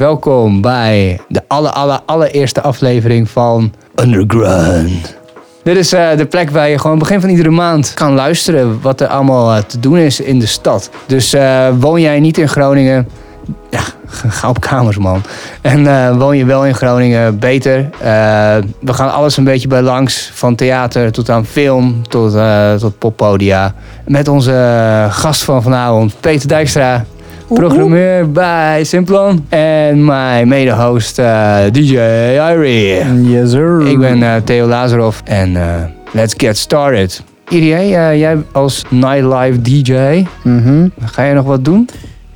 Welkom bij de alle, alle, allereerste aflevering van Underground. Dit is eh, de plek waar je gewoon begin van iedere maand kan luisteren wat er allemaal eh, te doen is in de stad. Dus eh, woon jij niet in Groningen? Ja, ga op kamers man. En woon je wel in Groningen? Beter. We gaan alles een beetje bij langs. Van theater tot aan film tot, tot poppodia. Met onze gast van vanavond, Peter Dijkstra. Programmeur bij Simplon. En mijn mede-host eh, DJ Irie. Yes, sir. Ik ben eh, Theo Lazarov en eh, let's get started. Irie, jij als nightlife DJ, Mhm. ga je nog wat doen?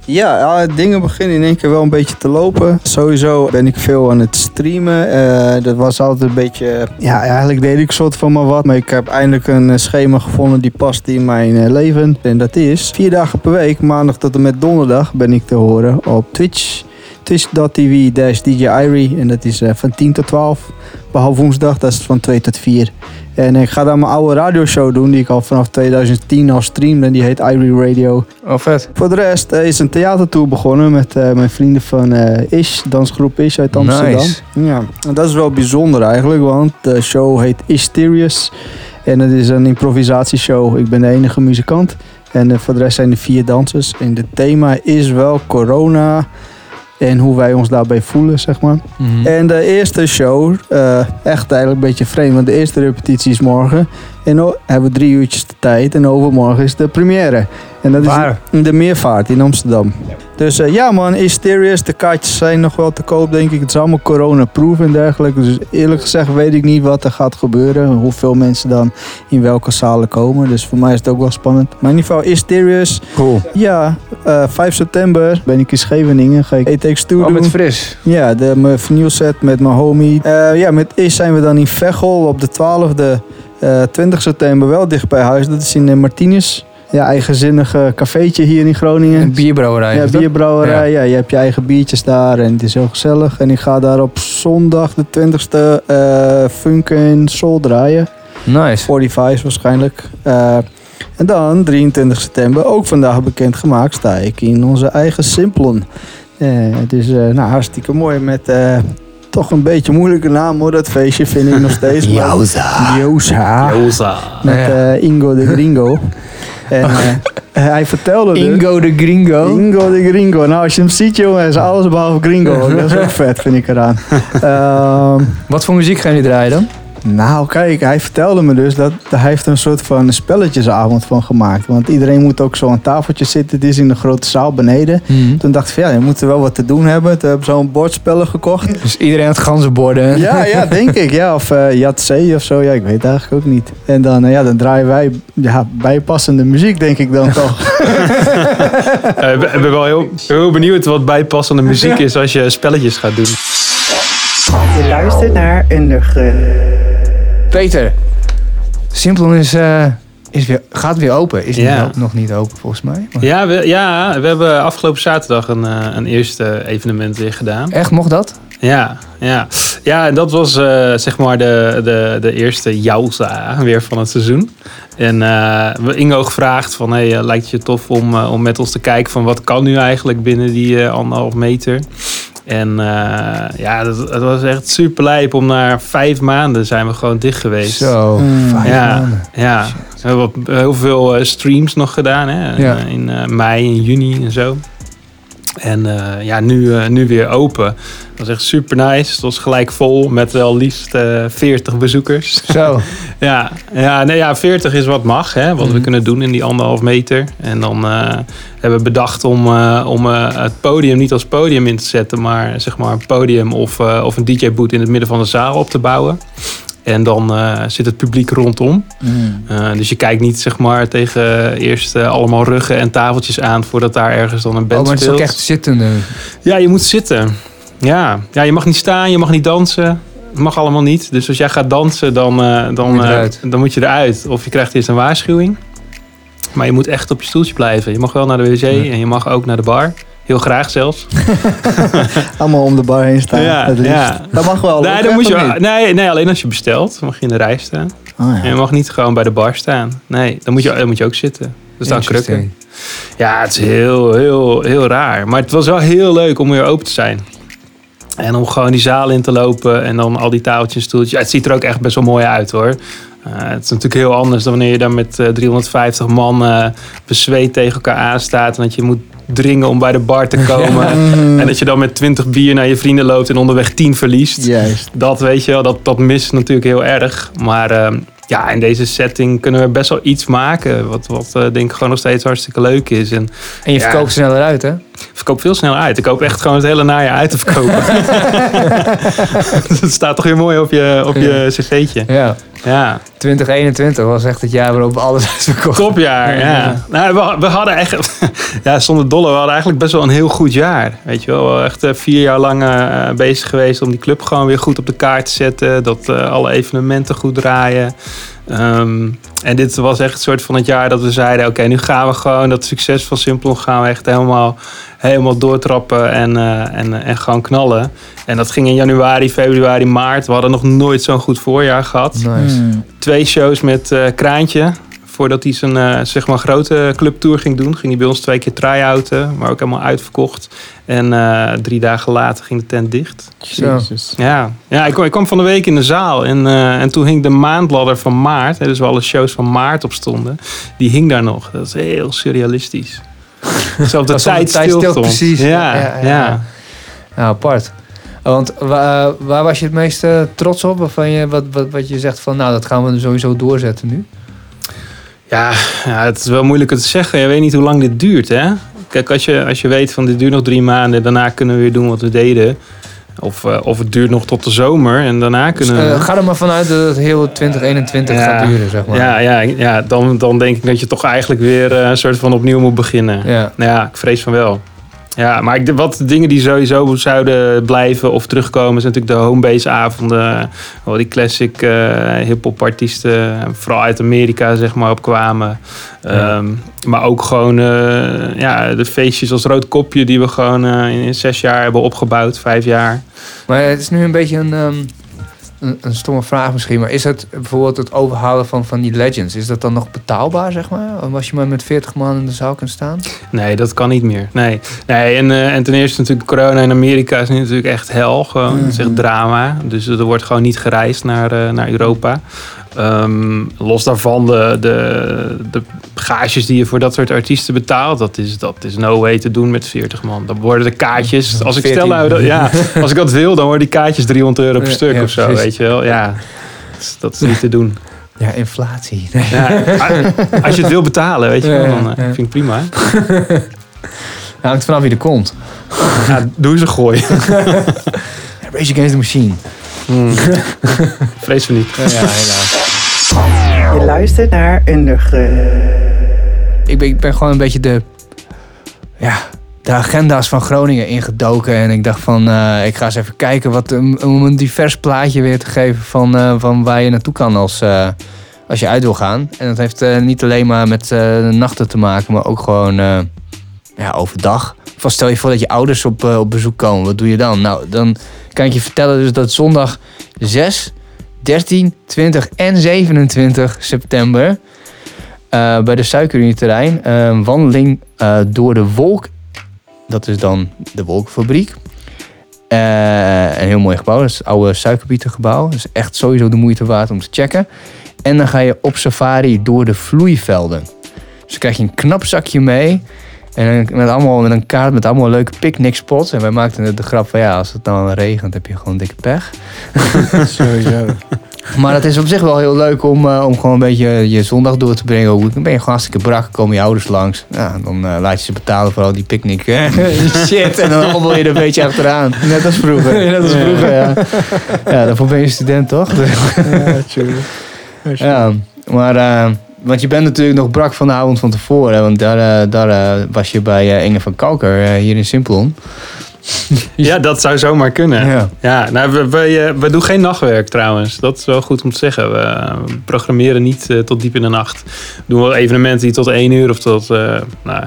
Ja, dingen beginnen in één keer wel een beetje te lopen. Sowieso ben ik veel aan het streamen. Eh, dat was altijd een beetje... Ja, eigenlijk deed ik soort van maar wat. Maar ik heb eindelijk een eh, schema gevonden die past in mijn eh, leven. En dat is vier dagen per week, maandag tot en met donderdag, ben ik te horen op Twitch. Twitch.tv dash DJ Irie. En dat is van 10 tot 12. Behalve woensdag, dat is van 2 tot 4. En ik ga daar mijn oude radioshow doen, die ik al vanaf 2010 al streamde. Die heet Irie Radio. Oh, vet. Voor de rest eh, is een theatertour begonnen met eh, mijn vrienden van eh, Ish, dansgroep Ish uit Amsterdam. Nice. Ja, en dat is wel bijzonder eigenlijk, want de show heet Isterious. En het is een improvisatieshow. Ik ben de enige muzikant. En voor de rest zijn er vier dansers. En het thema is wel corona en hoe wij ons daarbij voelen, zeg maar. Mhm. En de eerste show, eh, echt eigenlijk een beetje vreemd, want de eerste repetitie is morgen. En dan hebben we drie uurtjes de tijd en overmorgen is de première. En dat Waar? is de Meervaart in Amsterdam. Dus eh, ja man, Isterious, de kaartjes zijn nog wel te koop denk ik. Het is allemaal corona-proof en dergelijke. Dus eerlijk gezegd weet ik niet wat er gaat gebeuren. Hoeveel mensen dan in welke zalen komen. Dus voor mij is het ook wel spannend. Maar in ieder geval Isterious. Cool. Ja, eh 5 september ben ik in Scheveningen. Ga ik Atex Tour Oh, doen. met fris. Ja, de, mijn vernieuwset met mijn homie. Eh, ja, met Is zijn we dan in Veghel op de 12e, eh 20 september wel dicht bij huis. Dat is in uh, Martinez. Ja, eigenzinnige cafeetje hier in Groningen. Een bierbrouwerij. ja, bierbrouwerij. Ja. je hebt je eigen biertjes daar en het is heel gezellig. En ik ga daar op zondag de 20e eh funk en soul draaien. Nice. 45 waarschijnlijk. Eh, en dan 23 september, ook vandaag bekendgemaakt, sta ik in onze eigen Simplon. Eh, het is eh, nou, hartstikke mooi met eh, toch een beetje moeilijke naam hoor, dat feestje vind ik nog steeds. Jauza. Joza. Rosa. Met eh, Ingo de Gringo. en eh, hij vertelde dus- Ingo de Gringo. Ingo de Gringo. Nou, als je hem ziet, jongen, is alles behalve Gringo. Dat is ook vet, vind ik eraan. Ehm, Wat voor muziek gaan jullie draaien dan? Nou, kijk, hij vertelde me dus dat hij heeft een soort van spelletjesavond van gemaakt. Want iedereen moet ook zo aan tafeltje zitten. Het is in de grote zaal beneden. Toen dacht ik van, ja, je moet er wel wat te doen hebben. Toen heb ik zo'n bordspellen gekocht. Dus iedereen had ganzenborden. Ja, ja, denk ik. Ja, of uh, Yatzee of zo. Ja, ik weet het eigenlijk ook niet. En dan, eh, ja, dan draaien wij ja, bijpassende muziek, denk ik dan toch. Eh, ik ben- wel heel, heel benieuwd wat bijpassende muziek is als je spelletjes gaat doen. Je luistert naar Underground. Peter, Simplon is, eh, is weer, gaat weer open. Is Ja. nog niet open volgens mij. Maar- Ja we, ja, we hebben afgelopen zaterdag een, eh, een eerste evenement weer gedaan. Echt, mocht dat? Ja, ja. ja en dat was eh, zeg maar de, de, de eerste Jouza weer van het seizoen. En eh, we Ingo gevraagd van, hey, lijkt het je tof om, om met ons te kijken van wat kan nu eigenlijk binnen die anderhalf meter. En eh, ja, dat, dat was echt super lijp. Om na vijf maanden zijn we gewoon dicht geweest. Zo, Mm. vijf Ja, maanden. ja. We hebben wat- heel veel eh, streams nog gedaan. Hè? Ja. Eh, In eh, mei en juni en zo. En eh, ja, nu, eh, nu weer open. Dat was echt super nice. Het was gelijk vol met wel liefst eh 40 bezoekers. Zo. ja, ja, nee, ja, 40 is wat mag. Hè? Wat we Mhm. kunnen doen in die anderhalf meter. En dan eh, hebben we bedacht om, eh, om het podium niet als podium in te zetten. Maar zeg maar een podium of, of een DJ-boot in het midden van de zaal op te bouwen. En dan zit het publiek rondom. Mm. Uh, dus je kijkt niet zeg maar tegen eerst uh, allemaal ruggen en tafeltjes aan voordat daar ergens dan een band Oh, maar het is speelt. ook echt zittende. Ja, je moet zitten. Ja. ja, je mag niet staan, je mag niet dansen. Het mag allemaal niet. Dus als jij gaat dansen, dan, uh, dan, Moet je uh, eruit. dan moet je eruit. Of je krijgt eerst een waarschuwing. Maar je moet echt op je stoeltje blijven. Je mag wel naar de wc en je mag ook naar de bar. Heel graag zelfs. Allemaal om de bar heen staan. Ja, ja. Dat mag wel. nee, dan moet je, nee, nee, alleen als je bestelt. Dan mag je in de rij staan. Oh, ja. En je mag niet gewoon bij de bar staan. Nee, dan moet je, dan moet je ook zitten. Er staan krukken. Interesting. Ja, het is heel, heel, heel raar. Maar het was wel heel leuk om weer open te zijn. En om gewoon die zaal in te lopen en dan al die tafeltjes en stoeltjes. Ja, het ziet er ook echt best wel mooi uit hoor. Eh, het is natuurlijk heel anders dan wanneer je daar met eh, 350 man eh bezweet tegen elkaar aanstaat. En dat je moet dringen om bij de bar te komen. En dat je dan met 20 bier naar je vrienden loopt en onderweg 10 verliest. Juist. Dat weet je wel, dat, dat mist natuurlijk heel erg. Maar ehm, ja, in deze setting kunnen we best wel iets maken. Wat, wat eh, denk ik gewoon nog steeds hartstikke leuk is. En En je Ja. verkoopt sneller uit, hè? Ik verkoop veel sneller uit. Ik koop echt gewoon het hele najaar uit te verkopen. dat staat toch weer mooi op je, op je cv'tje. Ja. Ja, 2021 was echt het jaar waarop alles is verkocht. topjaar. Ja. Nou, we, we hadden echt, ja, zonder dolle, we hadden eigenlijk best wel een heel goed jaar. Weet je wel, echt eh, vier jaar lang eh, bezig geweest om die club gewoon weer goed op de kaart te zetten. Dat eh, alle evenementen goed draaien. Ehm, en dit was echt een soort van het jaar dat we zeiden: oké, nu gaan we gewoon dat succes van Simplon gaan we echt helemaal, helemaal doortrappen en, eh, en, en gewoon knallen. En dat ging in januari, februari, maart. We hadden nog nooit zo'n goed voorjaar gehad Nice. Hmm. twee shows met eh, Kraantje. Voordat hij zijn eh, zeg maar grote clubtour ging doen, ging hij bij ons twee keer try-outen. Maar ook helemaal uitverkocht. En eh, drie dagen later ging de tent dicht. Jezus. Ja, ja ik, kwam, ik kwam van de week in de zaal. En, eh, en toen hing de maandladder van maart. Hè, dus waar alle shows van maart op stonden. Die hing daar nog. Dat is heel surrealistisch. Zo op de tijd stil precies. Ja, Ja, ja, ja, ja. Ja, apart. Want wa- waar was je het meest eh, trots op? Waarvan je, wat, wat, wat je zegt van, nou, dat gaan we sowieso doorzetten nu. Ja, ja, het is wel moeilijk te zeggen. Je weet niet hoe lang dit duurt, hè? Kijk, als je, als je weet van dit duurt nog drie maanden, daarna kunnen we weer doen wat we deden. Of, eh, of het duurt nog tot de zomer en daarna Dus, kunnen we... eh, ga er maar vanuit dat het heel 2021 Ja. gaat duren, zeg maar. ja, ja, ja dan, dan denk ik dat je toch eigenlijk weer eh, een soort van opnieuw moet beginnen. Ja. Nou ja, ik vrees van wel. Ja, maar ik, wat dingen die sowieso zouden blijven of terugkomen... zijn natuurlijk de homebase avonden. Waar die classic eh hip-hop artiesten, vooral uit Amerika, zeg maar, opkwamen. Ja. Ehm, maar ook gewoon eh, ja, de feestjes als Rood Kopje... die we gewoon eh, in, in zes jaar hebben opgebouwd, vijf jaar. Maar het is nu een beetje een, ehm, een, een stomme vraag misschien. Maar is het bijvoorbeeld het overhalen van, van die legends... is dat dan nog betaalbaar, zeg maar? Als je maar met 40 man in de zaal kunt staan? Nee, dat kan niet meer. Nee, nee en, eh, en ten eerste natuurlijk corona in Amerika is natuurlijk echt hel. Gewoon, Het is echt drama. Dus er wordt gewoon niet gereisd naar, eh, naar Europa. Ehm, los daarvan, de, de, de gages die je voor dat soort artiesten betaalt, dat is, dat is no way te doen met 40 man. Dan worden de kaartjes, als ik 14. stel nou, dat, ja, als ik dat wil, dan worden die kaartjes 300 euro per stuk ja, of zo, precies. weet je wel. Ja, dat is, niet te doen. Ja, inflatie. Ja, als je het wil betalen, weet je wel, dan eh, Ja, vind ik prima. hangt vanaf wie er komt. Ja, doe eens een gooi. Race Against the Machine. Hmm. Vrees van niet. Ja, helaas. Je luistert naar Underground. ik, ben, ik ben gewoon een beetje de, ja, de agenda's van Groningen ingedoken. En ik dacht van, eh, ik ga eens even kijken wat, um, om een divers plaatje weer te geven van, eh, van waar je naartoe kan als, eh, als je uit wil gaan. En dat heeft eh, niet alleen maar met eh, de nachten te maken, maar ook gewoon eh, ja, overdag. Of stel je voor dat je ouders op, eh, op bezoek komen, wat doe je dan? Nou, dan kan ik je vertellen dus dat zondag 6, 13, 20 en 27 september eh, bij de Suikerunieterrein een wandeling eh, door de wolk. Dat is dan de wolkenfabriek. Eh, een heel mooi gebouw. Dat is het oude suikerbietengebouw. Dat is echt sowieso de moeite waard om te checken. En dan ga je op safari door de vloeivelden. Dus krijg je een knap zakje mee. En met, allemaal, met een kaart met allemaal leuke picknickspots. En wij maakten de grap van ja, als het dan regent heb je gewoon dikke pech. Sowieso. Maar het is op zich wel heel leuk om, eh, om gewoon een beetje je zondag door te brengen. Dan ben je gewoon hartstikke brak, komen je ouders langs. Ja, dan eh, laat je ze betalen voor al die picknick shit. En dan hobbel je er een beetje achteraan. Net als vroeger. Net als vroeger, ja. Ja, daarvoor ben je student, toch? Ja. Ja, maar... eh, want je bent natuurlijk nog brak van de avond van tevoren. Want daar, eh, daar eh, was je bij eh, Inge van Kalker hier in Simplon. Ja, dat zou zomaar kunnen. Ja. Ja, nou, we, we, we doen geen nachtwerk trouwens. Dat is wel goed om te zeggen. We programmeren niet tot diep in de nacht. We doen wel evenementen die tot één uur of tot, nou,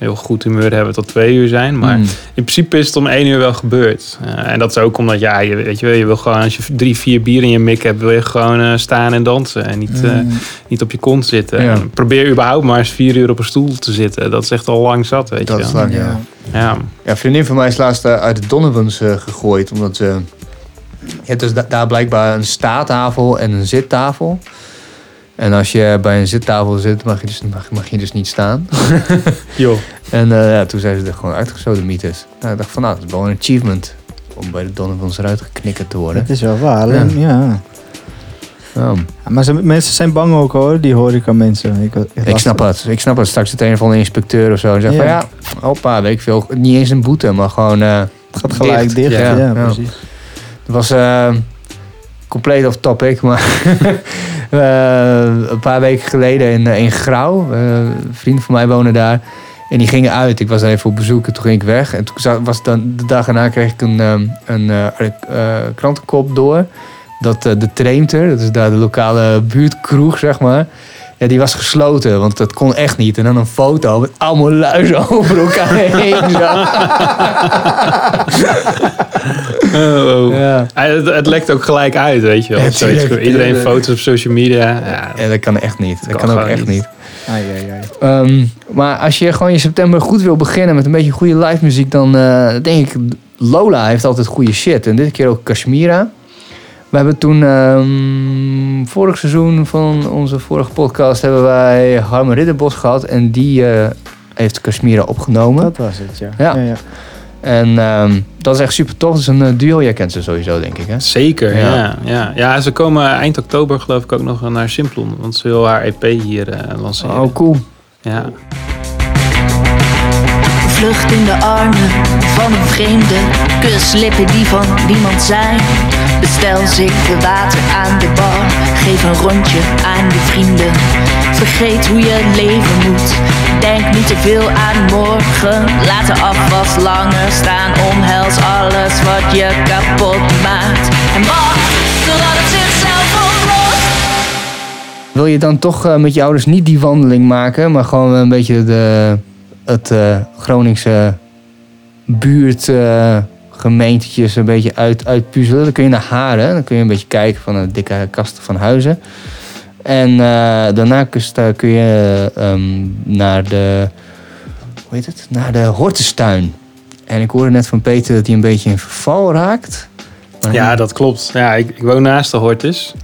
heel goed humeur hebben tot twee uur zijn. Maar Mm. in principe is het om één uur wel gebeurd. Eh, en dat is ook omdat, ja, je, weet je, wel, je wil gewoon, als je drie, vier bier in je mik hebt, wil je gewoon eh, staan en dansen. En niet, eh, Mm. niet op je kont zitten. Ja. Probeer überhaupt maar eens vier uur op een stoel te zitten. Dat is echt al lang zat, weet Dat je is wel. lang, ja. Ja. Ja. Vriendin van mij is laatst uit de Donovans gegooid. Omdat ze... Je hebt dus da- daar blijkbaar een staattafel en een zittafel. En als je bij een zittafel zit, mag je dus, mag, mag je dus niet staan. Joh. En eh, ja, toen zijn ze er gewoon uitgezoden mythes. Nou, ik dacht van, nou, dat is wel een achievement. Om bij de Donovans eruit geknikkerd te worden. Dat is wel waar. hè? Ja. Ja. Ja, Maar ze, mensen zijn bang ook hoor, die horeca mensen. Ik, ik, Ik snap het. Ik snap het. Straks het een of andere inspecteur of zo. En zegt van, Ja. ja, hoppa, weet ik veel. Niet eens een boete, maar gewoon... eh, Het gaat gelijk Dicht, dicht. ja. Ja, Ja. precies. Het was eh, compleet off topic, maar een paar weken geleden in, in Grauw, eh, een vriend van mij woonde daar. En die gingen uit. Ik was daar even op bezoek en toen ging ik weg. En toen was dan, de dag erna kreeg ik een, ehm, een eh, eh, krantenkop door. Dat eh, de Treemter, dat is daar de lokale buurtkroeg, zeg maar. Ja, die was gesloten, want dat kon echt niet. En dan een foto met allemaal luizen over elkaar heen. zo. Oh, oh. Ja. Het, het lekt ook gelijk uit, weet je wel. Ja, Zoiets. tuurlijk, Iedereen tuurlijk. foto's op social media. Ja, ja, dat kan echt niet. Dat, kan kan, ook echt niet. niet. Ai, ai, ai. Ehm, maar als je gewoon je september goed wil beginnen met een beetje goede live muziek, dan eh, denk ik, Lola heeft altijd goede shit. En dit keer ook Kashmira. We hebben toen, ehm, vorig seizoen van onze vorige podcast, hebben wij Harme Ridderbos gehad. En die eh, heeft Kashmira opgenomen. Dat was het, ja. Ja. ja, ja. En ehm, dat is echt super tof. Dat is een eh, duo. Jij kent ze sowieso, denk ik, hè? Zeker, Ja. ja. Ja, ja. ze komen eind oktober geloof ik ook nog naar Simplon. Want ze wil haar EP hier eh, lanceren. Oh, cool. Ja. Vlucht in de armen van een vreemde. Kuslippen die van niemand zijn. Bestel zikte water aan de bar. Geef een rondje aan je vrienden. Vergeet hoe je leven moet. Denk niet te veel aan morgen. Laat de afwas langer staan. Omhels alles wat je kapot maakt. En wacht totdat het zichzelf oplost. Wil je dan toch eh, met je ouders niet die wandeling maken, maar gewoon een beetje de, het eh, Groningse buurt, eh, gemeentetjes een beetje uit, uitpuzzelen? Dan kun je naar Haren, dan kun je een beetje kijken van een dikke kasten van huizen. En eh, daarna kun je ehm, naar de, hoe heet het? Naar de Hortustuin. En ik hoorde net van Peter dat hij een beetje in verval raakt. Maar ja, dat klopt. Ja, ik, ik woon naast de Hortus.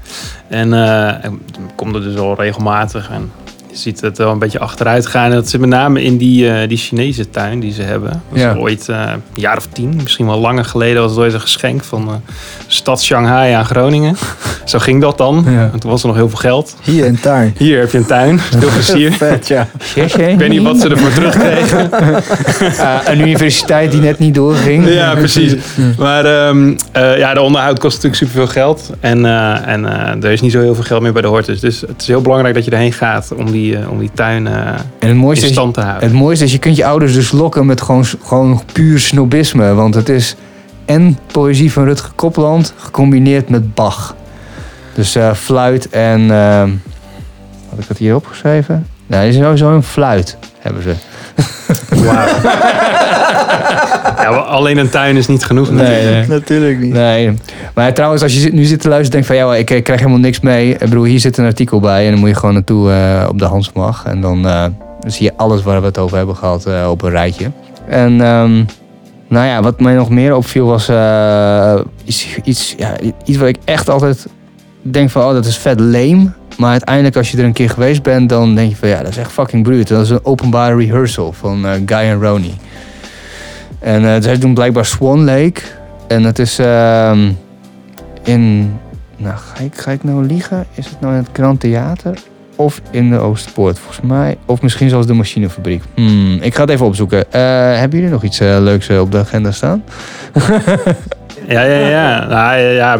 En eh, ik kom er dus al regelmatig. En je ziet het wel een beetje achteruit gaan. En dat zit met name in die, eh, die Chinese tuin die ze hebben. Dat Ja. ooit eh, een jaar of tien, misschien wel langer geleden, was het ooit een geschenk van de stad Shanghai aan Groningen. Zo ging dat dan. Ja. En toen was er nog heel veel geld. Hier in tuin. Hier heb je een tuin. Veel plezier. Vet, ja. Ik weet niet wat ze ervoor terugkregen. Eh, een universiteit die net niet doorging. Ja, precies. Maar ehm, eh, ja, de onderhoud kost natuurlijk superveel geld. En, eh, en eh, er is niet zo heel veel geld meer bij de Hortus. Dus het is heel belangrijk dat je erheen gaat om die, eh, om die tuin eh, En het mooiste, in is, stand te houden. het mooiste is, je kunt je ouders dus lokken met gewoon, gewoon puur snobisme. Want het is en poëzie van Rutger Kopland gecombineerd met Bach. Dus eh, fluit en... ehm had ik het hier opgeschreven? Nee, het is sowieso een fluit, hebben ze. Wauw. ja, alleen een tuin is niet genoeg. natuurlijk. Natuurlijk niet. Nee. Maar trouwens, als je nu zit te luisteren, denk van ja, ik, ik krijg helemaal niks mee. Ik bedoel, hier zit een artikel bij en dan moet je gewoon naartoe eh, op de Hansmag. En dan, eh, dan zie je alles waar we het over hebben gehad eh, op een rijtje. En ehm, nou ja, wat mij nog meer opviel was eh, iets, iets, ja, iets wat ik echt altijd denk van, oh, dat is vet lame. Maar uiteindelijk, als je er een keer geweest bent, dan denk je van ja, dat is echt fucking bruut. Dat is een openbare rehearsal van eh, Guy en Ronnie. En eh, zij doen blijkbaar Swan Lake. En het is ehm, in. Nou, ga ik, nou liegen? Is het nou in het Grand Theater? Of in de Oostpoort, volgens mij. Of misschien zelfs de machinefabriek. Hmm, ik ga het even opzoeken. Eh, hebben jullie nog iets leuks op de agenda staan? Ja, ja, ja. Nou, ja,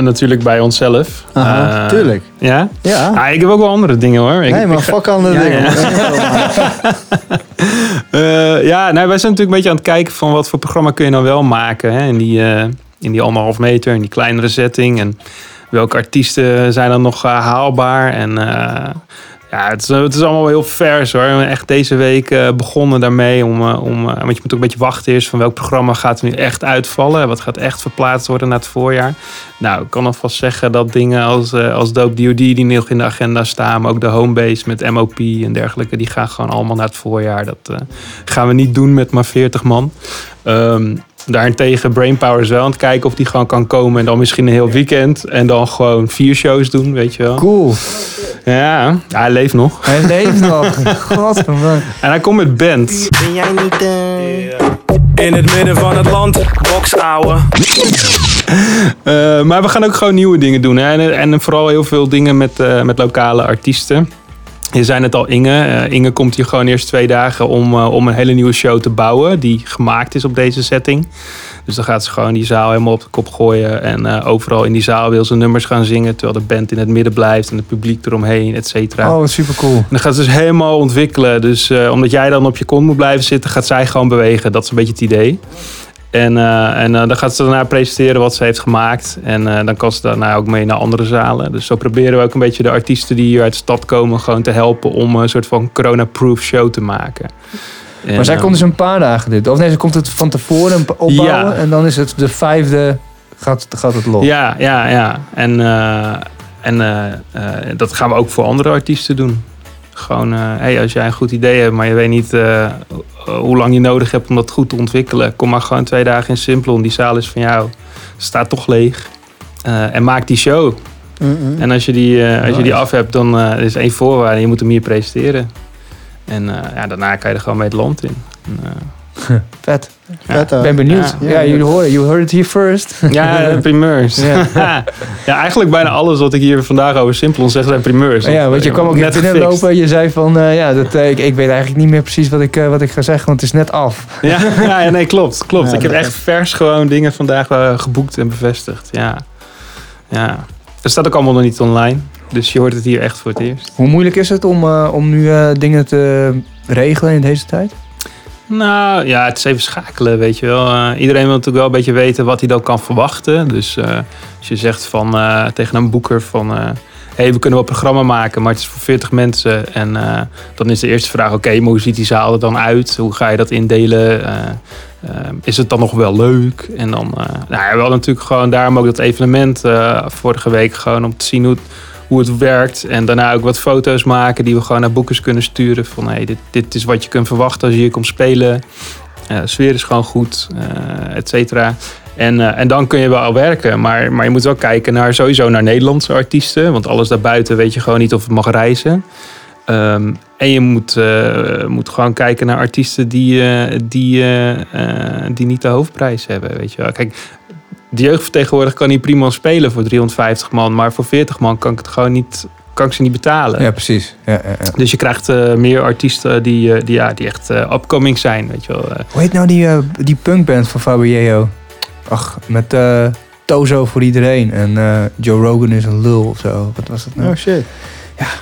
natuurlijk bij onszelf. Aha, Eh, tuurlijk. Ja? Ja. Ah, ik heb ook wel andere dingen hoor. Ik, nee, maar ik fuck andere Ja, dingen. ja. Eh, ja, nou, wij zijn natuurlijk een beetje aan het kijken van wat voor programma kun je nou wel maken. Hè? In, die, eh, in die anderhalf meter, in die kleinere setting. En welke artiesten zijn dan nog haalbaar. En Ja, het is, allemaal heel vers hoor. Echt deze week eh, begonnen daarmee. Om, eh, om, eh, want je moet ook een beetje wachten eerst van welk programma gaat er nu echt uitvallen. Wat gaat echt verplaatst worden naar het voorjaar. Nou, ik kan alvast zeggen dat dingen als, eh, als Dope DOD die nog in de agenda staan. Maar ook de homebase met MOP en dergelijke. Die gaan gewoon allemaal naar het voorjaar. Dat eh, gaan we niet doen met maar 40 man. Ehm, daarentegen Brainpower is wel aan het kijken of die gewoon kan komen. En dan misschien een heel weekend. En dan gewoon vier shows doen, weet je wel. Cool. Ja, ja hij leeft nog. Hij leeft nog. Godverdomme. En hij komt met band. Ben jij niet eh... In het midden van het land, box ouwe. Eh, maar we gaan ook gewoon nieuwe dingen doen. Hè? En, en vooral heel veel dingen met, eh, met lokale artiesten. Je zei het al, Inge. Eh, Inge komt hier gewoon eerst twee dagen om, eh, om een hele nieuwe show te bouwen. Die gemaakt is op deze setting. Dus dan gaat ze gewoon die zaal helemaal op de kop gooien. En eh, overal in die zaal wil ze nummers gaan zingen. Terwijl de band in het midden blijft en het publiek eromheen, et cetera. Oh, super cool. En dan gaat ze dus helemaal ontwikkelen. Dus omdat jij dan op je kont moet blijven zitten, gaat zij gewoon bewegen. Dat is een beetje het idee. En, eh, en eh, dan gaat ze daarna presenteren wat ze heeft gemaakt. En eh, dan kan ze daarna ook mee naar andere zalen. Dus zo proberen we ook een beetje de artiesten die hier uit de stad komen... gewoon te helpen om een soort van corona-proof show te maken. En, Maar zij komt dus een paar dagen dit. Of nee, ze komt het van tevoren opbouwen. Ja. En dan is het de vijfde gaat, gaat het los. Ja, ja, ja. En, en dat gaan we ook voor andere artiesten doen. Gewoon, eh, hey, als jij een goed idee hebt, maar je weet niet eh, hoe lang je nodig hebt om dat goed te ontwikkelen, kom maar gewoon twee dagen in Simplon. Die zaal is van jou. Staat toch leeg. Eh, en maak die show. En als je die, als je die af hebt, dan is één voorwaarde. Je moet hem hier presenteren. En ja, daarna kan je er gewoon mee het land in. En, Vet. Vet, Ik ben benieuwd. Ja. Ja, jullie horen. You heard it here first. ja, de primeurs. Ja. Ja. eigenlijk bijna alles wat ik hier vandaag over Simplon zeg zijn primeurs. Ja, want je kwam ook Net binnenlopen. Je zei van, eh, ja, dat, eh, ik, ik weet eigenlijk niet meer precies wat ik, eh, wat ik ga zeggen, want het is net af. Ja, ja, nee, klopt. klopt. Ja, ik heb echt vers gewoon dingen vandaag geboekt en bevestigd. Ja. ja. Het staat ook allemaal nog niet online. Dus je hoort het hier echt voor het eerst. Hoe moeilijk is het om, eh, om nu eh, dingen te regelen in deze tijd? Nou ja, het is even schakelen, weet je wel. Eh, iedereen wil natuurlijk wel een beetje weten wat hij dan kan verwachten. Dus eh, als je zegt van, eh, tegen een boeker van... hey, we kunnen wel een programma maken, maar het is voor 40 mensen. En dan is de eerste vraag, oké, hoe ziet die zaal er dan uit? Hoe ga je dat indelen? Is het dan nog wel leuk? En dan, nou ja, wel natuurlijk gewoon daarom ook dat evenement vorige week. Gewoon om te zien hoe hoe het werkt. En daarna ook wat foto's maken die we gewoon naar boekers kunnen sturen. Van hey, dit, dit is wat je kunt verwachten als je hier komt spelen. De sfeer is gewoon goed, eh et cetera. En, eh, en dan kun je wel werken. Maar, maar je moet wel kijken naar sowieso naar Nederlandse artiesten. Want alles daarbuiten weet je gewoon niet of het mag reizen. Ehm, en je moet, moet gewoon kijken naar artiesten die, die, die niet de hoofdprijs hebben. Weet je wel. Kijk, de jeugdvertegenwoordiger kan niet prima spelen voor 350 man. Maar voor 40 man kan ik het gewoon niet, kan ik ze niet betalen. Ja, precies. Ja, ja, ja. Dus je krijgt eh, meer artiesten die, eh, die, ja, die echt eh, upcoming zijn. Weet je wel. Hoe heet nou die, eh, die punkband van Fabio? Ach, met eh, Tozo voor iedereen. En eh, Joe Rogan is een lul of zo. Wat was dat nou? Oh shit.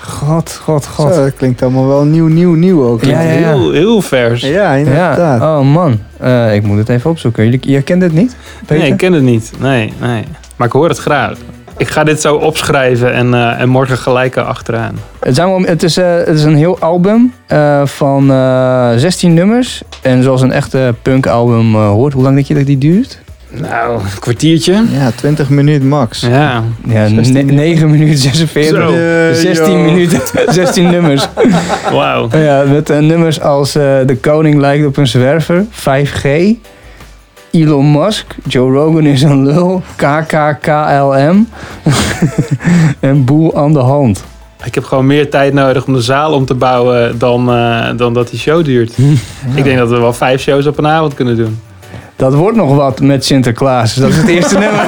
God, god, god. Zo, dat klinkt allemaal wel nieuw, nieuw, nieuw ook. Ja, ja, ja. Heel, heel vers. Ja, inderdaad. Ja, oh man. Eh, ik moet het even opzoeken. Jullie, jij kent dit niet? Peter? Nee, ik ken het niet. Nee, nee. Maar ik hoor het graag. Ik ga dit zo opschrijven en, eh, en morgen gelijk erachteraan. Het, zijn wel, het, is, eh, het is een heel album eh, van eh 16 nummers. En zoals een echte punkalbum eh hoort. Hoe lang denk je dat die duurt? Nou, een kwartiertje. Ja, 20 minuten max. Ja. Ja, 16 ne- 9 minuten 46. Zo. Eh, 16 joh. minuten, 16 nummers. Wauw. Ja, met eh, nummers als eh, De Koning lijkt op een zwerver, 5G, Elon Musk, Joe Rogan is een lul, KKKLM en Boel aan de hand. Ik heb gewoon meer tijd nodig om de zaal om te bouwen dan, eh, dan dat die show duurt. Ik denk dat we wel vijf shows op een avond kunnen doen. Dat wordt nog wat met Sinterklaas. Dat is het eerste nummer.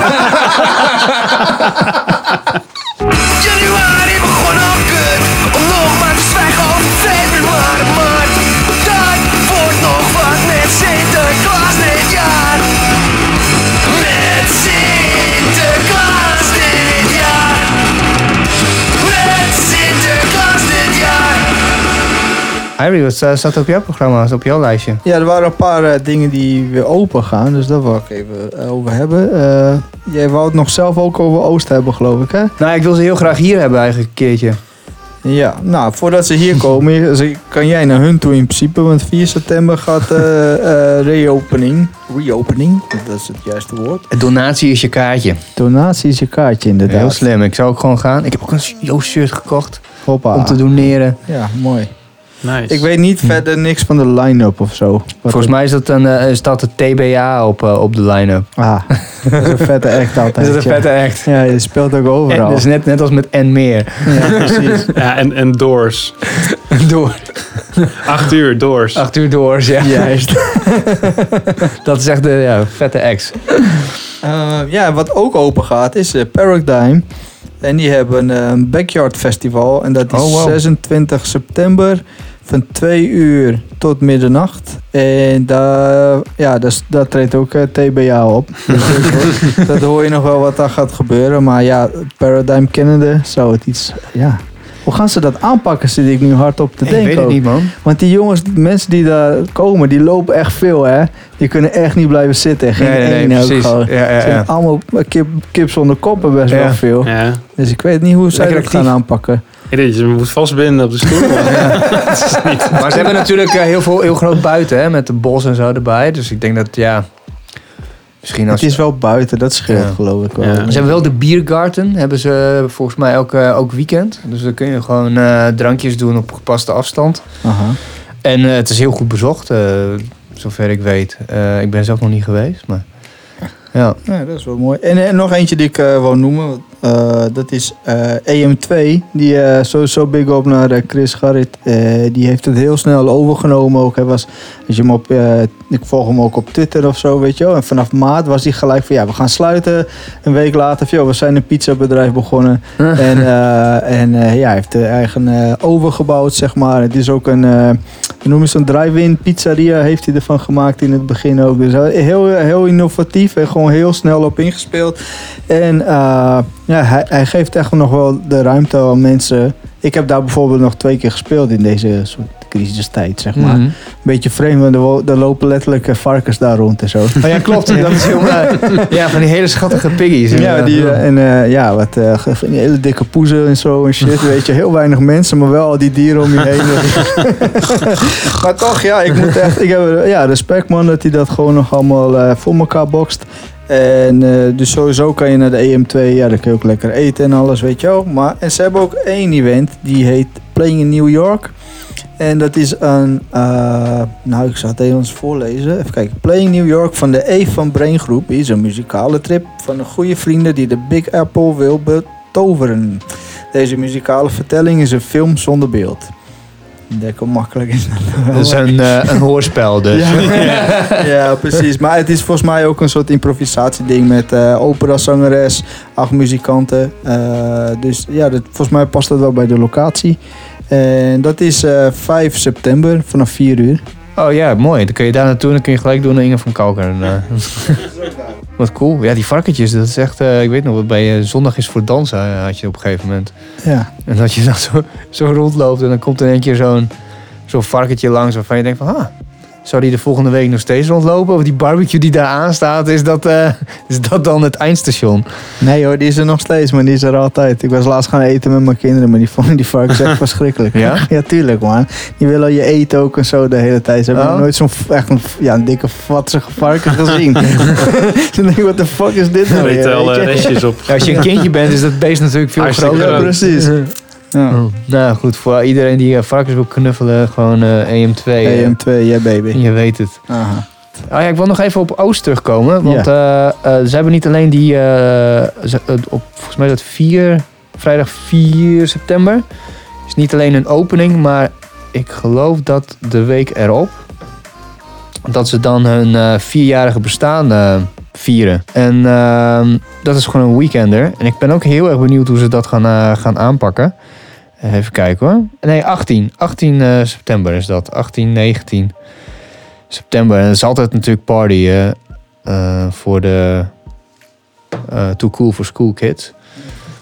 Harry, wat sta- staat op jouw programma, op jouw lijstje? Ja, er waren een paar eh, dingen die weer open gaan, dus daar wil ik even eh, over hebben. Jij wou het nog zelf ook over Oost hebben, geloof ik, hè? Nou, ik wil ze heel graag hier hebben eigenlijk een keertje. Ja, nou, voordat ze hier komen, kan jij naar hun toe in principe. Want 4 september gaat reopening. Reopening, dat is het juiste woord. Donatie is je kaartje. Donatie is je kaartje inderdaad. Heel slim. Ik zou ook gewoon gaan. Ik heb ook een Joost shirt gekocht Hoppa. om te doneren. Ja, mooi. Nice. Ik weet niet verder niks van de line-up of zo. Wat Volgens mij is dat, een, eh, is dat de TBA op, eh, op de line-up. Ah, dat is een vette act altijd. Dat is een ja. vette act. Ja, je speelt ook En, overal. dus net, net als met En Meer. Ja, precies. Ja, en, en Doors. Door. Acht uur, Doors. Acht uur doors, ja. Juist. Dat is echt de ja, vette ex. Eh, ja, wat ook open gaat is eh, Paradigm. En die hebben eh, een Backyard Festival. En dat is Oh, wow. 26 september van 2 uur tot middernacht. En daar, ja, daar treedt ook eh, TBA op. Dus dat, dat hoor je nog wel wat daar gaat gebeuren. Maar ja, Paradigm kennende zou het iets... Ja. Hoe gaan ze dat aanpakken, zit ik nu hardop te Ik denken weet het ook. niet, man. Want die jongens, mensen die daar komen, die lopen echt veel, hè. Die kunnen echt niet blijven zitten. Geen Nee, nee, nee, één ook precies. gewoon. Ja, ja, Het zijn ja. allemaal kip, kip zonder koppen best Ja. wel veel. Ja. Dus ik weet niet hoe zij Lekker dat gaan aanpakken. Ik denk, je moet vastbinden op de stoel. Maar ze hebben natuurlijk eh, heel, veel, heel groot buiten, hè, met de bos en zo erbij. Dus ik denk dat, ja... Misschien als... Het is wel buiten, dat scheelt Ja. geloof ik wel. Ja. Ze hebben wel de biergarten, hebben ze volgens mij ook, eh, ook weekend. Dus dan kun je gewoon eh, drankjes doen op gepaste afstand. Aha. En eh, het is heel goed bezocht, eh, zover ik weet. Eh, ik ben zelf nog niet geweest, maar... Ja. Ja, dat is wel mooi. En, en nog eentje die ik eh wil noemen. eh, dat is eh, EM2. Die sowieso big op naar Chris Garrit. Die heeft het heel snel overgenomen ook. Hij was, als je hem op, ik volg hem ook op Twitter of zo, weet je wel. En vanaf maart was hij gelijk van, ja, we gaan sluiten. Een week later, van, joh, we zijn een pizzabedrijf begonnen. en en ja, hij heeft de eigen overgebouwd, zeg maar. Het is ook een, noem je zo'n drive-in pizzeria heeft hij ervan gemaakt in het begin ook. Dus heel, heel innovatief en gewoon heel snel op ingespeeld. En eh, ja, hij, hij geeft echt nog wel de ruimte aan mensen. Ik heb daar bijvoorbeeld nog twee keer gespeeld in deze soort crisistijd, zeg maar. Mhm. Beetje vreemd, want er, er lopen letterlijk eh, varkens daar rond en zo. Oh ja, klopt. Dat is heel, ja, van die hele schattige piggies. Ja, die, eh, en eh, ja, wat eh, van die hele dikke poezen en zo en shit. Weet je, heel weinig mensen, maar wel al die dieren om je heen. maar toch, ja, ik moet echt, ik heb ja, respect man dat hij dat gewoon nog allemaal eh, voor elkaar bokst. En eh, dus sowieso kan je naar de EM2, ja, dan kun je ook lekker eten en alles, weet je wel. Maar, en ze hebben ook één event, die heet Playing in New York. En dat is een, eh, nou ik zal het even eens voorlezen. Even kijken. Playing New York van de E van Brain Groep is een muzikale trip van een goede vrienden die de Big Apple wil betoveren. Deze muzikale vertelling is een film zonder beeld. Lekker makkelijk is dat. Dat is een, eh, een hoorspel dus. Ja, ja, precies. Maar het is volgens mij ook een soort improvisatieding met eh operazangeres, acht muzikanten. Dus ja, dat, volgens mij past dat wel bij de locatie. En dat is eh 5 september vanaf 4 uur. Oh ja, mooi. Dan kun je daar naartoe en dan kun je gelijk doen naar Inge van Kalker. En, eh, Wat cool. Ja, die varkentjes, dat is echt... eh, ik weet nog, wat bij eh, Zondag is voor dansen eh, had je op een gegeven moment. Ja. En dat je dan zo, zo rondloopt en dan komt er een keer zo'n zo'n varkentje langs waarvan je denkt van... Ah, zou die de volgende week nog steeds rondlopen? Of die barbecue die daar aanstaat, is dat, eh, is dat dan het eindstation? Nee hoor, die is er nog steeds, maar die is er altijd. Ik was laatst gaan eten met mijn kinderen, maar die vonden die varkens echt verschrikkelijk. Ja? Ja, tuurlijk man. Die willen je eten ook en zo de hele tijd. Ze hebben Oh. nog nooit zo'n echt een, ja, een dikke vatsige varken gezien. Ze denken, wat de fuck is dit nou weer? al weet je? eh, restjes op. Ja, als je een kindje bent, is dat beest natuurlijk veel Hartstikke groter. Ja, precies. Ja. Oh. Nou goed, voor iedereen die eh, varkens wil knuffelen, gewoon eh, EM2. eh, EM2, ja baby. je weet het. Aha. Oh ja, ik wil nog even op Oost terugkomen. Want eh, eh, ze hebben niet alleen die, ze- op, volgens mij dat 4, vrijdag 4 september. Is niet alleen een opening, maar ik geloof dat de week erop, dat ze dan hun eh, vierjarige bestaan eh, vieren. En ehm, dat is gewoon een weekender. En ik ben ook heel erg benieuwd hoe ze dat gaan, gaan aanpakken. Even kijken hoor. Nee, 18. 18 eh, september is dat. 18, 19 september. En het is altijd natuurlijk party eh, voor de eh, Too Cool for School Kids.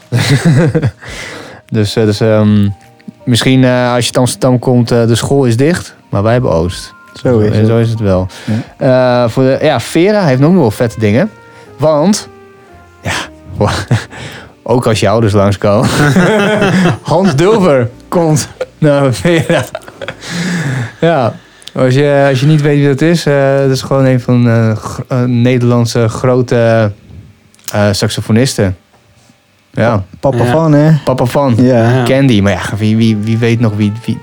dus dus ehm, misschien als je uit Amsterdam komt, de school is dicht. Maar wij hebben Oost. Zo is het. Zo is het wel. Eh, voor de, ja, Vera heeft nog wel vette dingen. Want, ja, ook als je ouders langskomen. Hans Dulver kont. Nou, ja. ja. Als je, als je niet weet wie dat is, eh, dat is gewoon een van de Nederlandse grote eh, saxofonisten. Ja, Papa Ja. van, hè? papa van. Ja. Candy. Maar ja, wie, wie, wie weet nog wie... wie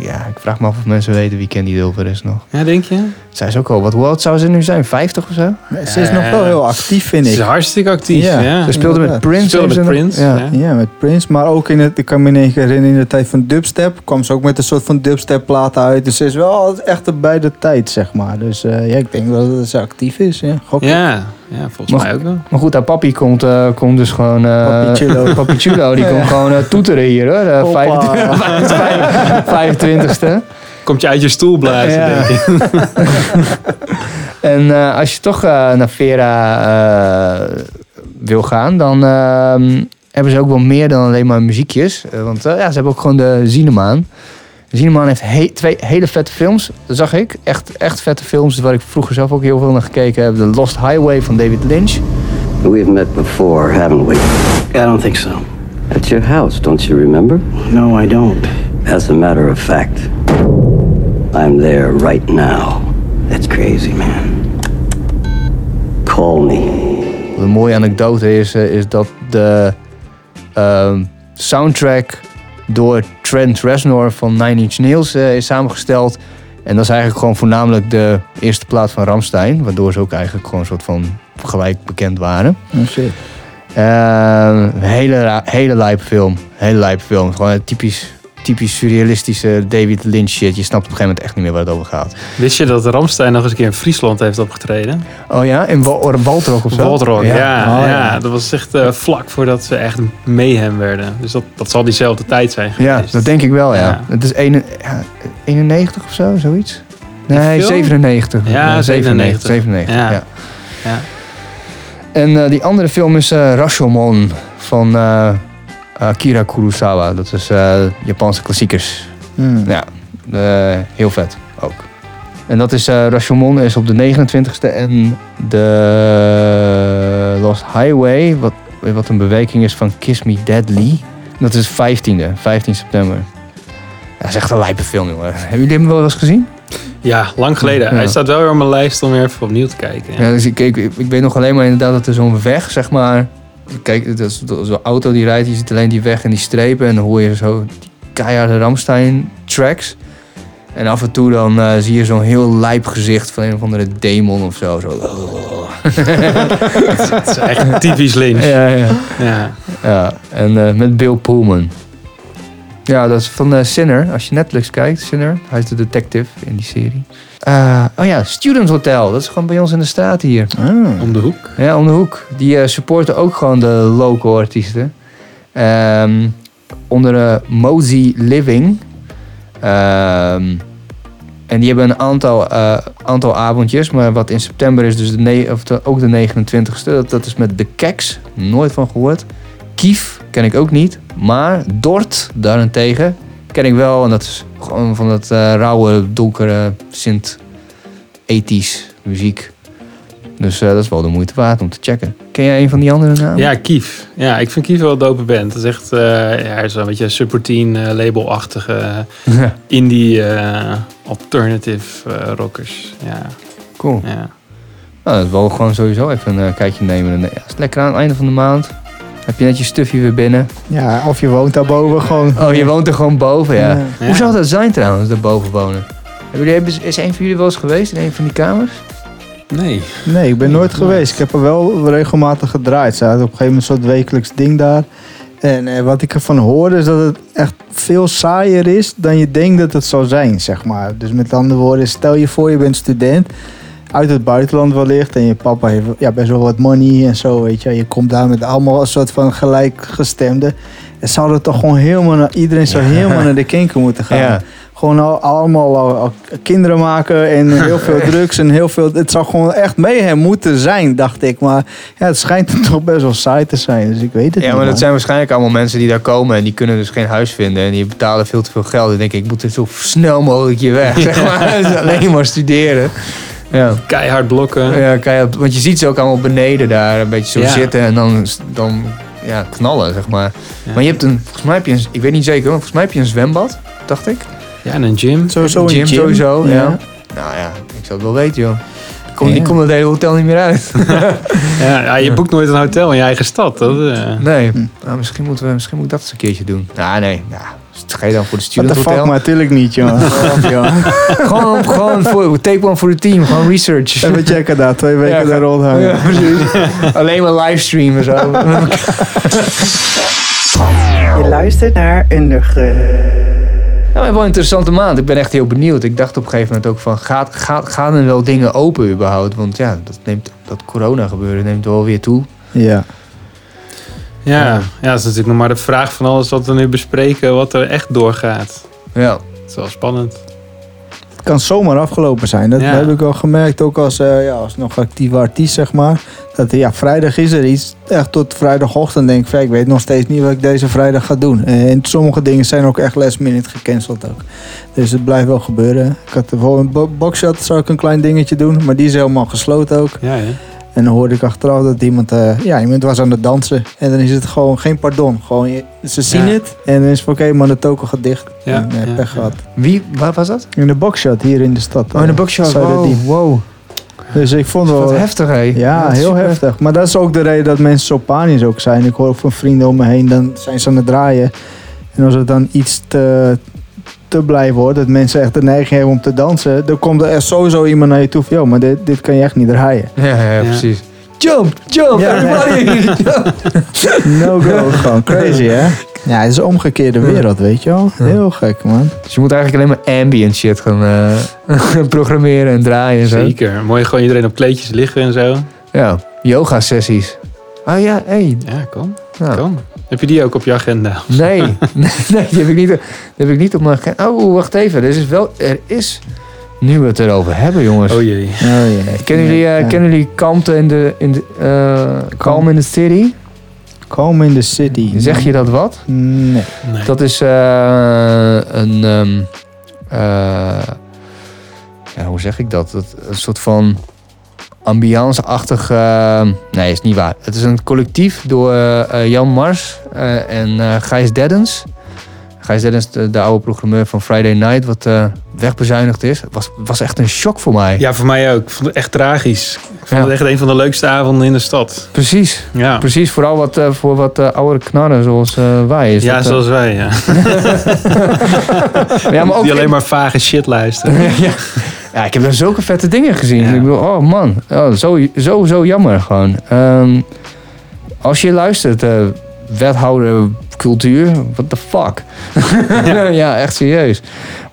ja, ik vraag me af of mensen weten wie Candy Dulver is nog. Ja, denk je? Zij is ook al, wat hoe oud zou ze nu zijn? 50 of zo? Ze is nog wel heel actief, vind Ze is ik. hartstikke actief. Ja. Ja. Ze speelde met. Prince. Speelde met Prince. Ja. Ja. Ja, met Prince. Maar ook in het, ik kan me herinneren, in de tijd van dubstep kwam ze ook met een soort van dubstep platen uit. Dus ze is wel altijd echt bij de tijd, zeg maar. Dus eh, ja, ik denk dat ze actief is. Ja, Gok ik. Ja, ja, volgens Mag- mij ook wel. Maar goed, haar papi komt, eh, komt dus gewoon... eh Papi Chulo. Papi Chulo, die Ja. komt gewoon eh, toeteren hier hoor. De Hoppa. 25ste. Komt je uit je stoel blazen, Ja. denk ik. En eh, als je toch eh, naar Vera eh, wil gaan, dan ehm, hebben ze ook wel meer dan alleen maar muziekjes. Eh, want eh, ja, ze hebben ook gewoon de Zinemaan. De Zinemaan heeft he- twee hele vette films, dat zag ik. Echt, echt vette films, waar ik vroeger zelf ook heel veel naar gekeken heb. The Lost Highway van David Lynch. We've met before, haven't we? I don't think so. At your house, don't you remember? No, I don't. As a matter of fact, I'm there right now. That's crazy, man. Call me. Een mooie anekdote is, eh, is dat de ehm, soundtrack door Trent Reznor van Nine Inch Nails eh, is samengesteld. En dat is eigenlijk gewoon voornamelijk de eerste plaat van Ramstein. Waardoor ze ook eigenlijk gewoon een soort van gelijk bekend waren. Oh, shit. Ehm, hele, hele lijpe film. Hele lijpe film. Gewoon een typisch, typisch surrealistische David Lynch shit. Je snapt op een gegeven moment echt niet meer waar het over gaat. Wist je dat Ramstein nog eens een keer in Friesland heeft opgetreden? Oh ja, in Wal- Waltrok of zo? Waldrock, ja. Ja, Oh, ja. dat was echt eh, vlak voordat ze echt mayhem werden. Dus dat, dat zal diezelfde tijd zijn Ja, geweest. dat denk ik wel, ja. Ja. Het is ene- ja, 91 of zo, zoiets? Nee, film? 97. Ja, 97. 97. 97, ja. Ja. Ja. En eh, die andere film is eh, Rashomon van eh, Akira Kurosawa. Dat is eh, Japanse klassiekers. Hmm. Ja, eh, heel vet ook. En dat is, eh Rashomon is op de 29ste en de Lost Highway, wat, wat een bewerking is van Kiss Me Deadly. Dat is 15e, 15 september. Ja, dat is echt een lijpe film, jongen. Hebben jullie hem wel eens gezien? Ja, lang geleden. Ja. Hij staat wel weer op mijn lijst om weer even opnieuw te kijken. Ja, dus ik, ik, ik weet nog alleen maar inderdaad dat er zo'n weg, zeg maar... Kijk, dat is zo'n auto die rijdt, je ziet alleen die weg en die strepen... en dan hoor je zo die keiharde Ramstein-tracks. En af en toe dan eh, zie je zo'n heel lijp gezicht van een of andere demon of zo. zo. Het is echt typisch Lynch. Ja, ja. Ja. ja. En eh, met Bill Pullman. Ja, dat is van eh, Sinner. Als je Netflix kijkt, Sinner. Hij is de detective in die serie. Eh, oh ja, Student Hotel. Dat is gewoon bij ons in de straat hier. Ah. Om de hoek. Ja, om de hoek. Die eh, supporten ook gewoon de local artiesten. Ehm, onder de Mosey Living. Ehm, en die hebben een aantal, eh, aantal avondjes. Maar wat in september is dus de of de- ook de 29ste. Dat, dat is met de Keks. Nooit van gehoord. Kief ken ik ook niet. Maar Dort daarentegen ken ik wel. En dat is gewoon van dat eh, rauwe, donkere, sint ethisch muziek. Dus eh, dat is wel de moeite waard om te checken. Ken jij een van die andere namen? Ja, Kief. Ja, ik vind Kief wel een dope band. Dat is echt eh ja, beetje subroutine label-achtige indie alternative rockers. Ja, cool. ja. Nou, dat is wel gewoon sowieso even een kijkje nemen. En, Ja, is lekker aan het einde van de maand. Heb je net je stuffje weer binnen. Ja, of je woont daarboven gewoon. Oh, je woont er gewoon boven, ja. Ja. Ja. Hoe zou dat zijn trouwens, daarboven wonen? Hebben jullie, hebben- is een van jullie wel eens geweest in een van die kamers? Nee. Nee, ik ben nooit geweest. Ik heb er wel regelmatig gedraaid. Ze hadden op een gegeven moment een soort wekelijks ding daar. En eh, wat ik ervan hoorde is dat het echt veel saaier is dan je denkt dat het zou zijn, zeg maar. Dus met andere woorden, stel je voor je bent student uit het buitenland wellicht en je papa heeft ja, best wel wat money en zo, weet je. Je komt daar met allemaal een soort van gelijkgestemden. En zou dat toch gewoon helemaal naar, iedereen zou helemaal naar de kinker moeten gaan. Ja. Gewoon al, allemaal al, al kinderen maken en heel veel drugs en heel veel. Het zou gewoon echt mee hem moeten zijn, dacht ik. Maar ja, het schijnt er toch best wel saai te zijn. Dus ik weet het Ja, niet. maar dat zijn waarschijnlijk allemaal mensen die daar komen en die kunnen dus geen huis vinden en die betalen veel te veel geld. Dan denk ik, ik moet er zo snel mogelijk hier weg. Zeg maar. Dus alleen maar studeren. Ja. Keihard blokken. Ja, keihard, want je ziet ze ook allemaal beneden daar een beetje zo Ja. zitten en dan, dan ja, knallen, zeg maar. Maar je hebt een, volgens mij heb je een, ik weet niet zeker, maar volgens mij heb je een zwembad, dacht ik. Ja, en een gym. Sowieso een gym, gym. sowieso, ja. Ja. Nou ja, ik zou het wel weten, joh. Ik kom, Ja. ik kom het hele hotel niet meer uit. Ja, ja, je boekt nooit een hotel in je eigen stad. Dat, eh, Nee, nou, misschien, moeten we, misschien moet ik dat eens een keertje doen. Nou, nee, nou, ga je dan voor de What the student fuck, hotel? maar natuurlijk niet, jongen. Gewoon, gewoon voor, take one voor het team, gewoon research. Even checken daar, twee weken Ja, daar rondhangen. Ja, precies. Alleen maar livestreamen zo. Je luistert naar Underground. Ja, maar wel een interessante maand. Ik ben echt heel benieuwd. Ik dacht op een gegeven moment ook van, gaat, gaat, gaan er wel dingen open überhaupt? Want ja, dat, neemt, dat corona gebeuren neemt wel weer toe. Ja. Ja, ja, dat is natuurlijk nog maar de vraag van alles wat we nu bespreken, wat er echt doorgaat. Ja, Het is wel spannend. Het kan zomaar afgelopen zijn. Dat Ja. heb ik al gemerkt, ook als, eh, ja, als nog actieve artiest, zeg maar. Dat ja, vrijdag is er iets. Echt tot vrijdagochtend denk ik, ik weet nog steeds niet wat ik deze vrijdag ga doen. En sommige dingen zijn ook echt last minute gecanceld ook. Dus het blijft wel gebeuren. Ik had bijvoorbeeld een bo- boxshot, zou ik een klein dingetje doen. Maar die is helemaal gesloten ook. Ja, ja. En dan hoorde ik achteraf dat iemand, eh, ja, iemand was aan het dansen. En dan is het gewoon geen pardon. Gewoon, je- ze zien Ja. het. En dan is het van, oké, maar de token gaat dicht. Ja, en, eh, ja, pech ja. gehad. wie, waar was dat? In de boxshot hier in de stad. Oh, in de eh, boxshot. Wow, wow. Dus ik vond wel... Wat heftig, hé. Ja, heel super. heftig. Maar dat is ook de reden dat mensen zo panisch ook zijn. Ik hoor ook van vrienden om me heen, dan zijn ze aan het draaien. En als het dan iets te, te blij wordt, dat mensen echt de neiging hebben om te dansen, dan komt er echt sowieso iemand naar je toe van, "Yo, maar dit, dit kan je echt niet draaien. Ja, ja, Ja. precies. Jump, jump, Ja, everybody. Jump. No go, gewoon crazy hè? Ja, het is een omgekeerde wereld, weet je wel. Heel gek man. Dus je moet eigenlijk alleen maar ambient shit gaan eh, programmeren en draaien en zo. Zeker. Mooi gewoon iedereen op kleedjes liggen en zo. Ja, yoga sessies. Oh ja, hey. Ja, kom. Nou, Kom. Heb je die ook op je agenda? Nee, nee, nee, die heb ik niet, die heb ik niet op mijn agenda. Oh, wacht even. Er is wel, er is, nu we het erover hebben, jongens. Oh jee. Oh jee. Kennen jullie, eh, Ja. kennen jullie Kalmte in de, in de, eh, Calm in the City? Calm in the city. Zeg je dat wat? Nee. Nee. Dat is eh, een, ehm, eh, ja, hoe zeg ik dat? dat een soort van ambiance-achtig, eh, nee, is niet waar. Het is een collectief door eh, Jan Mars eh, en eh, Gijs Deddens. Gijs Deddens, de, de oude programmeur van Friday Night, wat eh, wegbezuinigd is. Het was, was echt een shock voor mij. Ja, voor mij ook. Ik vond het echt tragisch. Ik vond Ja. het echt een van de leukste avonden in de stad. Precies, Ja, precies. Vooral wat, eh, voor wat eh, oudere knarren zoals eh, wij. Is ja dat, eh, zoals wij. Ja. ja, maar ook Die alleen maar vage shit luisteren. ja. Ja, ik heb daar zulke vette dingen gezien. Ja. Ik bedoel, oh man, oh, zo, zo, zo jammer gewoon. Ehm, als je luistert, eh, wethouder cultuur, what the fuck? Ja. echt serieus.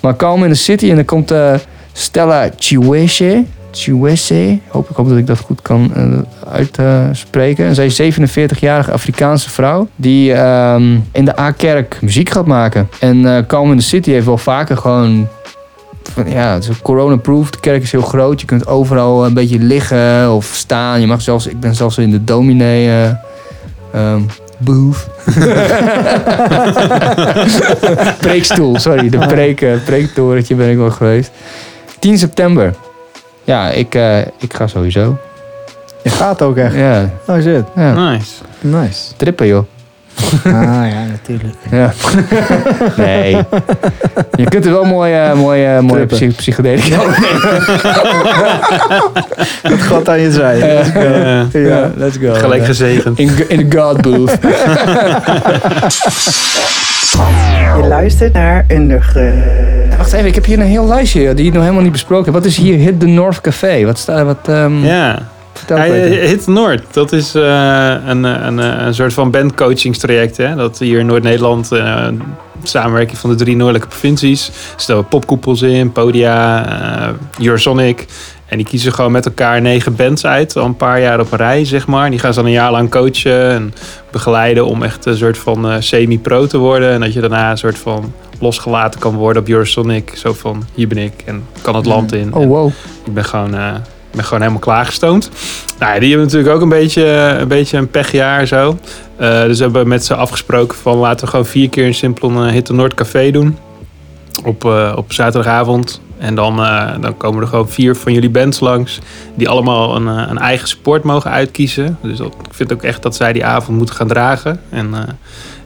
Maar Calm in the City en dan komt eh, Stella Chiwese. Chiwese, hoop, ik hoop dat ik dat goed kan eh, uitspreken. En zij is 47-jarige Afrikaanse vrouw die ehm, in de A-kerk muziek gaat maken. En Calm in the City heeft wel vaker gewoon ja, het is corona-proof. De kerk is heel groot. Je kunt overal een beetje liggen of staan. Je mag zelfs, ik ben zelfs in de dominee eh ehm, booth. Preekstoel, sorry. De preek, preektorentje ben ik wel geweest. 10 september. Ja, ik, eh, ik ga sowieso. Je gaat ook echt. Ja, Oh shit. ja. Nice. Nice. trippen joh. Ah ja, natuurlijk. Ja. Nee. Je kunt er wel mooi, eh mooi, eh mooie psych- psychedelica Dat God aan je zij. Eh, Ja, let's go. gelijk gezegend. In, in de God booth. Je luistert naar Underground. Wacht even, ik heb hier een heel lijstje die ik nog helemaal niet besproken heb. Wat is hier Hit the North Café? Wat staat wat? ehm Ja. Vertel Peter. eh, Hit Noord, dat is eh, een, eh, een, een soort van bandcoachingstraject. Hè? Dat hier in Noord-Nederland, samenwerking van de drie noordelijke provincies. Zitten popkoepels in, Podia, eh Eurosonic. En die kiezen gewoon met elkaar negen bands uit, al een paar jaar op een rij, zeg maar. Die gaan ze dan een jaar lang coachen en begeleiden om echt een soort van semi-pro te worden. En dat je daarna een soort van losgelaten kan worden op Eurosonic. Zo van, hier ben ik en kan het land in. Oh En- wow. ik ben gewoon, ik ben gewoon helemaal klaargestoomd. Nou, ja, die hebben natuurlijk ook een beetje een, beetje een pechjaar zo. Eh, dus we hebben met ze afgesproken van laten we gewoon vier keer een simpel een Hit the Noord café doen. Op, eh, op zaterdagavond. En dan, eh, dan komen er gewoon vier van jullie bands langs. Die allemaal een, eh, een eigen support mogen uitkiezen. Dus dat, ik vind ook echt dat zij die avond moeten gaan dragen. En, eh,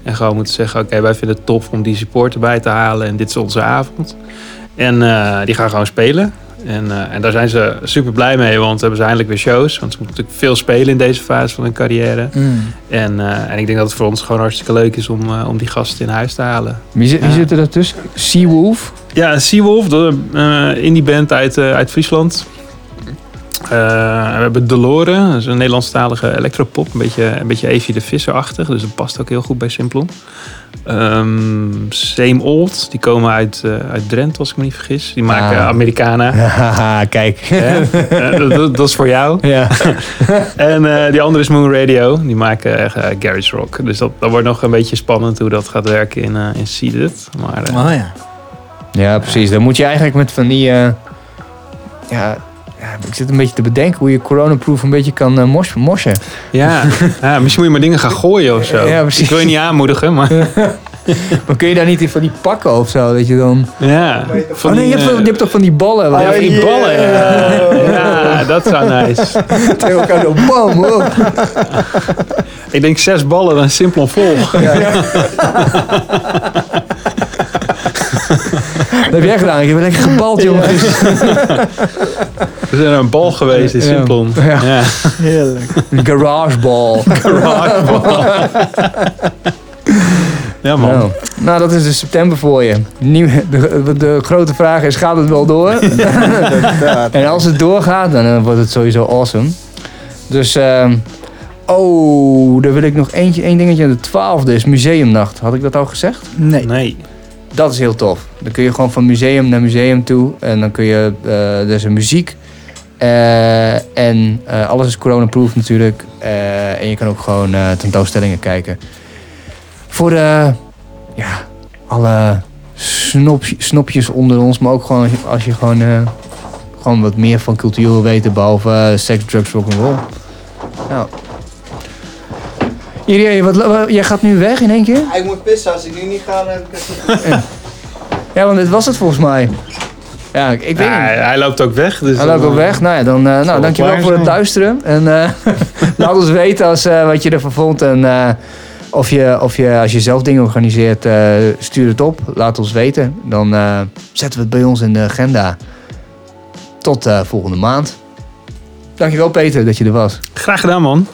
en gewoon moeten zeggen, oké, wij vinden het tof om die support erbij te halen. En dit is onze avond. En eh, die gaan gewoon spelen. En, eh, en daar zijn ze super blij mee, want hebben ze eindelijk weer shows. Want ze moeten natuurlijk veel spelen in deze fase van hun carrière. En, eh, en ik denk dat het voor ons gewoon hartstikke leuk is om, eh, om die gasten in huis te halen. Wie, zit, wie zit er daartussen? Seawolf? Ja, Seawolf, de eh, indie band uit, uit Friesland. Eh, we hebben Deloren, dat is een Nederlandstalige electropop. Een beetje, een beetje Evie de Visser-achtig, dus dat past ook heel goed bij Simplon. Ehm Same Old, die komen uit, eh, uit Drenthe, als ik me niet vergis. Die maken Ah. Americana. Haha, kijk. Eh, dat- is voor jou. Ja. En eh, die andere is Moon Radio. Die maken eh, garage rock. Dus dat, dat wordt nog een beetje spannend hoe dat gaat werken in, eh in Seeded. Maar eh, Oh ja. ja, precies. Dan moet je eigenlijk met van die... eh, ja, ja, ik zit een beetje te bedenken hoe je coronaproof een beetje kan eh, mos, moshen. ja, ja, misschien moet je maar dingen gaan gooien of zo. Ja, ik wil je niet aanmoedigen, maar Maar kun je daar niet in van die pakken of zo? Dat je dan... ja. Van oh nee, je hebt, eh, je hebt toch van die ballen? ja, van die ballen. Ja. ja, dat zou nice. tegen elkaar zo bam, wow. Ik denk zes ballen, dan simpel vol. Dat heb jij gedaan. Je bent lekker gebald, jongen. We zijn naar een bal geweest in. Simplon. Ja. Ja. Heerlijk. Garageball. Ja, man. Nou, nou, dat is dus september voor je. Nieuw, de, de grote vraag is, gaat het wel door? En als het doorgaat, dan eh, wordt het sowieso awesome. Dus, ehm, oh, daar wil ik nog eentje, één dingetje. De twaalfde is museumnacht. Had ik dat al gezegd? Nee. Nee. Dat is heel tof. Dan kun je gewoon van museum naar museum toe. En dan kun je, eh er is een muziek. Eh, en eh, alles is coronaproof natuurlijk. Eh, en je kan ook gewoon eh, tentoonstellingen kijken. Voor de, ja, alle snop, snopjes onder ons. Maar ook gewoon als je, gewoon, eh, gewoon wat meer van cultuur wil weten. Behalve eh, seks, drugs, rock'n'roll. Nou. Irie, wat, wat- jij gaat nu weg in één keer? Ik moet pissen. Als ik nu niet ga, dan heb ik het Ja, want dit was het volgens mij. Ja, ik, ik weet Ja, niet. hij loopt ook weg. Dus Hij loopt ook eh, weg. Nou ja, dan eh, nou, wel dankjewel voor het luisteren. En eh, laat ons weten als, eh, wat je ervan vond. En eh, of, je, of je, als je zelf dingen organiseert, eh, stuur het op. Laat ons weten. Dan eh, zetten we het bij ons in de agenda. Tot eh, volgende maand. Dankjewel Peter dat je er was. Graag gedaan, man.